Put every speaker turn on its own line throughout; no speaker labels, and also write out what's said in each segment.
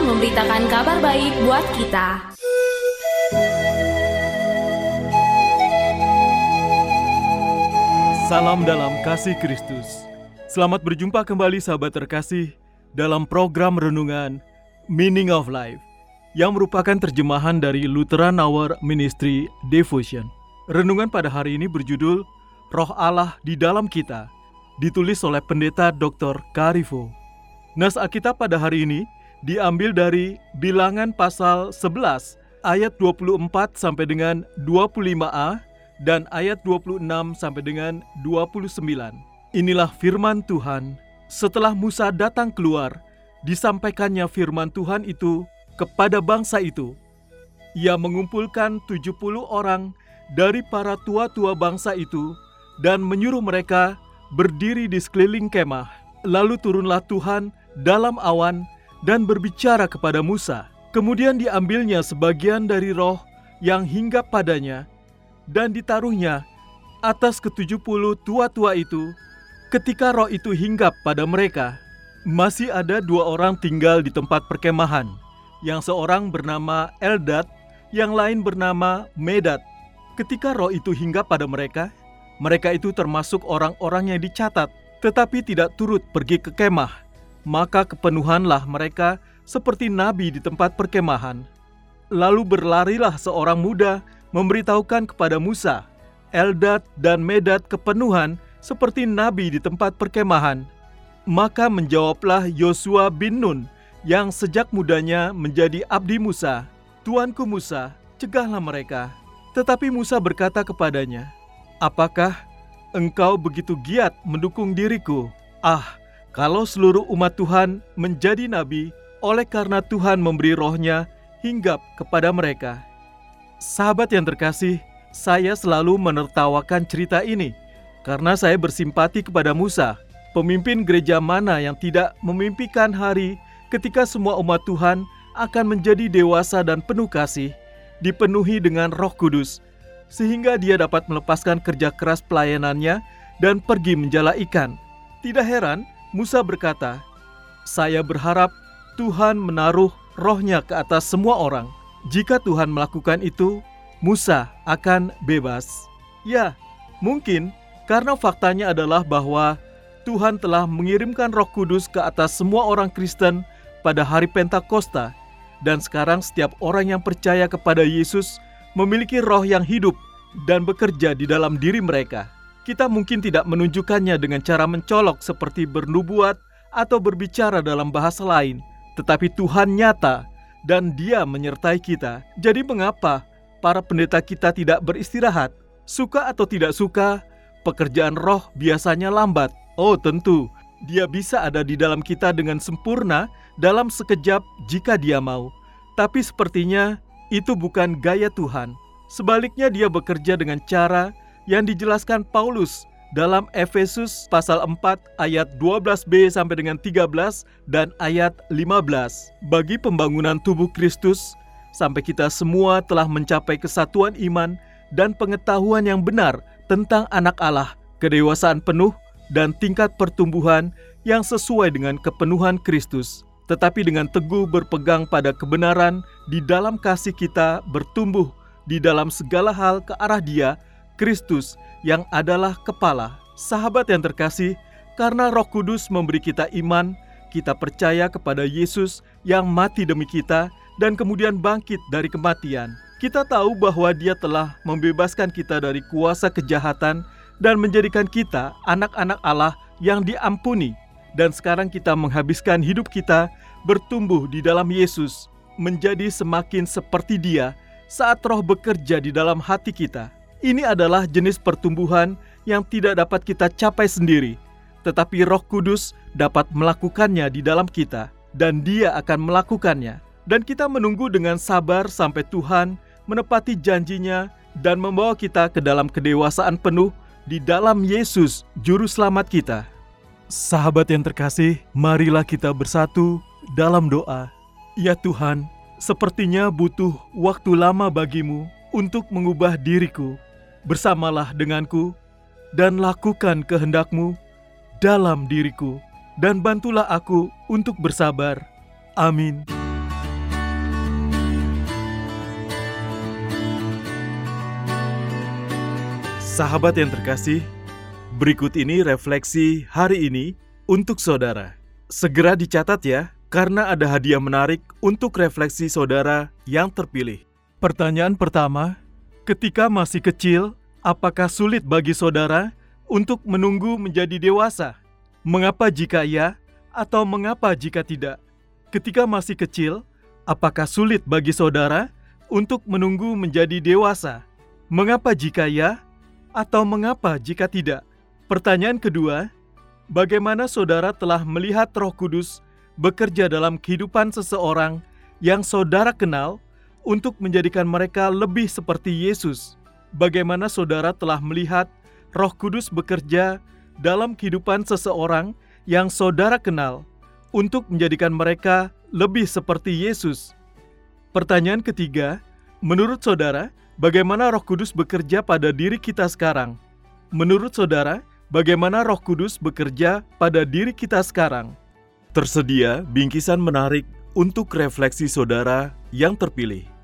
memberitakan kabar baik buat kita
Salam dalam kasih Kristus. Selamat berjumpa kembali sahabat terkasih dalam program renungan Meaning of Life yang merupakan terjemahan dari Lutheran Hour Ministry Devotion. Renungan pada hari ini berjudul Roh Allah di dalam kita, ditulis oleh pendeta Dr. Karifo. Nas Alkitab pada hari ini diambil dari Bilangan pasal 11 ayat 24 sampai dengan 25a dan ayat 26 sampai dengan 29. Inilah firman Tuhan. Setelah Musa datang keluar, disampaikannya firman Tuhan itu kepada bangsa itu. Ia mengumpulkan 70 orang dari para tua-tua bangsa itu dan menyuruh mereka berdiri di sekeliling kemah. Lalu turunlah Tuhan dalam awan dan berbicara kepada Musa. Kemudian diambilnya sebagian dari roh yang hinggap padanya dan ditaruhnya atas ketujuh puluh tua-tua itu. Ketika roh itu hinggap pada mereka, masih ada dua orang tinggal di tempat perkemahan. Yang seorang bernama Eldad, yang lain bernama Medad. Ketika roh itu hinggap pada mereka, mereka itu termasuk orang-orang yang dicatat, tetapi tidak turut pergi ke kemah. Maka kepenuhanlah mereka seperti nabi di tempat perkemahan. Lalu berlarilah seorang muda memberitahukan kepada Musa, Eldad dan Medad kepenuhan seperti nabi di tempat perkemahan. Maka menjawablah Yosua bin Nun yang sejak mudanya menjadi abdi Musa, Tuanku Musa, cegahlah mereka. Tetapi Musa berkata kepadanya, Apakah engkau begitu giat mendukung diriku? Ah, kalau seluruh umat Tuhan menjadi nabi oleh karena Tuhan memberi rohnya hinggap kepada mereka. Sahabat yang terkasih, saya selalu menertawakan cerita ini karena saya bersimpati kepada Musa, pemimpin gereja mana yang tidak memimpikan hari ketika semua umat Tuhan akan menjadi dewasa dan penuh kasih, dipenuhi dengan Roh Kudus, sehingga dia dapat melepaskan kerja keras pelayanannya dan pergi menjala ikan. Tidak heran, Musa berkata, "Saya berharap Tuhan menaruh rohnya ke atas semua orang." Jika Tuhan melakukan itu, Musa akan bebas. Ya, mungkin karena faktanya adalah bahwa Tuhan telah mengirimkan Roh Kudus ke atas semua orang Kristen pada hari Pentakosta, dan sekarang setiap orang yang percaya kepada Yesus memiliki roh yang hidup dan bekerja di dalam diri mereka. Kita mungkin tidak menunjukkannya dengan cara mencolok seperti bernubuat atau berbicara dalam bahasa lain, tetapi Tuhan nyata dan Dia menyertai kita. Jadi, mengapa para pendeta kita tidak beristirahat? Suka atau tidak suka, pekerjaan roh biasanya lambat. Oh, tentu Dia bisa ada di dalam kita dengan sempurna dalam sekejap jika Dia mau, tapi sepertinya itu bukan gaya Tuhan. Sebaliknya, Dia bekerja dengan cara yang dijelaskan Paulus dalam Efesus pasal 4 ayat 12b sampai dengan 13 dan ayat 15. Bagi pembangunan tubuh Kristus sampai kita semua telah mencapai kesatuan iman dan pengetahuan yang benar tentang anak Allah, kedewasaan penuh dan tingkat pertumbuhan yang sesuai dengan kepenuhan Kristus. Tetapi dengan teguh berpegang pada kebenaran di dalam kasih kita bertumbuh di dalam segala hal ke arah Dia Kristus yang adalah kepala. Sahabat yang terkasih, karena Roh Kudus memberi kita iman, kita percaya kepada Yesus yang mati demi kita dan kemudian bangkit dari kematian. Kita tahu bahwa Dia telah membebaskan kita dari kuasa kejahatan dan menjadikan kita anak-anak Allah yang diampuni. Dan sekarang kita menghabiskan hidup kita bertumbuh di dalam Yesus, menjadi semakin seperti Dia saat roh bekerja di dalam hati kita. Ini adalah jenis pertumbuhan yang tidak dapat kita capai sendiri, tetapi Roh Kudus dapat melakukannya di dalam kita, dan Dia akan melakukannya. Dan kita menunggu dengan sabar sampai Tuhan menepati janjinya dan membawa kita ke dalam kedewasaan penuh di dalam Yesus, Juru Selamat kita. Sahabat yang terkasih, marilah kita bersatu dalam doa. Ya Tuhan, sepertinya butuh waktu lama bagimu untuk mengubah diriku bersamalah denganku dan lakukan kehendakmu dalam diriku dan bantulah aku untuk bersabar. Amin. Sahabat yang terkasih, berikut ini refleksi hari ini untuk saudara. Segera dicatat ya, karena ada hadiah menarik untuk refleksi saudara yang terpilih. Pertanyaan pertama, Ketika masih kecil, apakah sulit bagi saudara untuk menunggu menjadi dewasa? Mengapa jika iya, atau mengapa jika tidak? Ketika masih kecil, apakah sulit bagi saudara untuk menunggu menjadi dewasa? Mengapa jika iya, atau mengapa jika tidak? Pertanyaan kedua, bagaimana saudara telah melihat Roh Kudus bekerja dalam kehidupan seseorang yang saudara kenal? Untuk menjadikan mereka lebih seperti Yesus. Bagaimana saudara telah melihat Roh Kudus bekerja dalam kehidupan seseorang yang saudara kenal untuk menjadikan mereka lebih seperti Yesus? Pertanyaan ketiga, menurut saudara, bagaimana Roh Kudus bekerja pada diri kita sekarang? Menurut saudara, bagaimana Roh Kudus bekerja pada diri kita sekarang? Tersedia bingkisan menarik untuk refleksi saudara yang terpilih.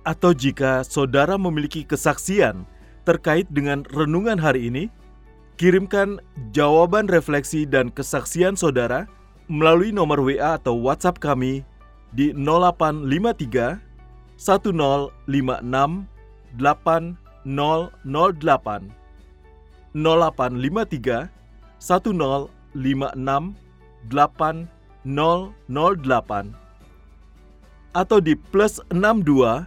Atau jika saudara memiliki kesaksian terkait dengan renungan hari ini, kirimkan jawaban refleksi dan kesaksian saudara melalui nomor WA atau WhatsApp kami di 0853 1056 8008 0853 1056 8008 atau di plus 62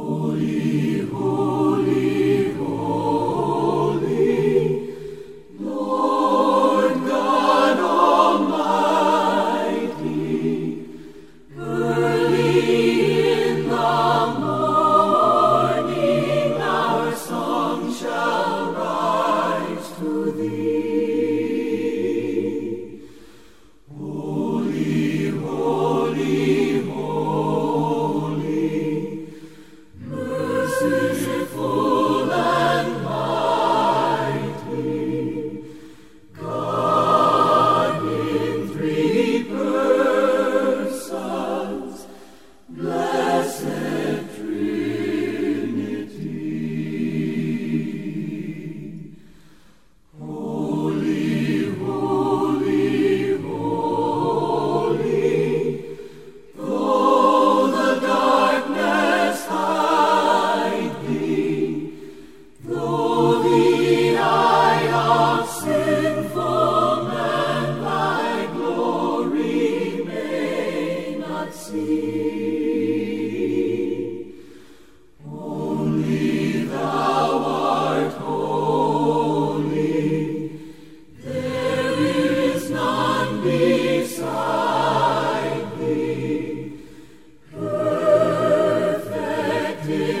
Spirit.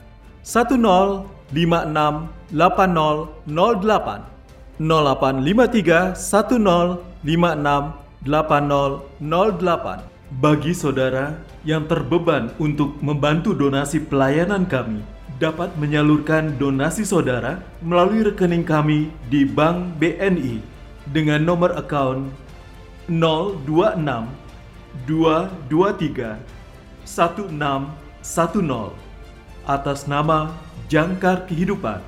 8008 0853 1056 8008 bagi saudara yang terbeban untuk membantu donasi pelayanan kami dapat menyalurkan donasi saudara melalui rekening kami di Bank BNI dengan nomor account 026 223 1610 atas nama Jangkar Kehidupan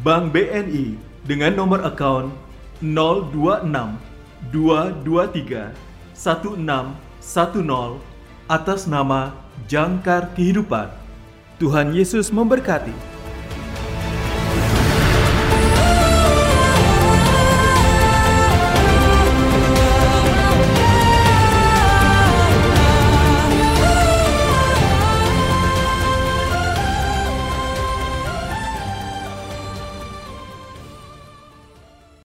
Bank BNI dengan nomor account 026 223 1610 atas nama Jangkar Kehidupan. Tuhan Yesus memberkati.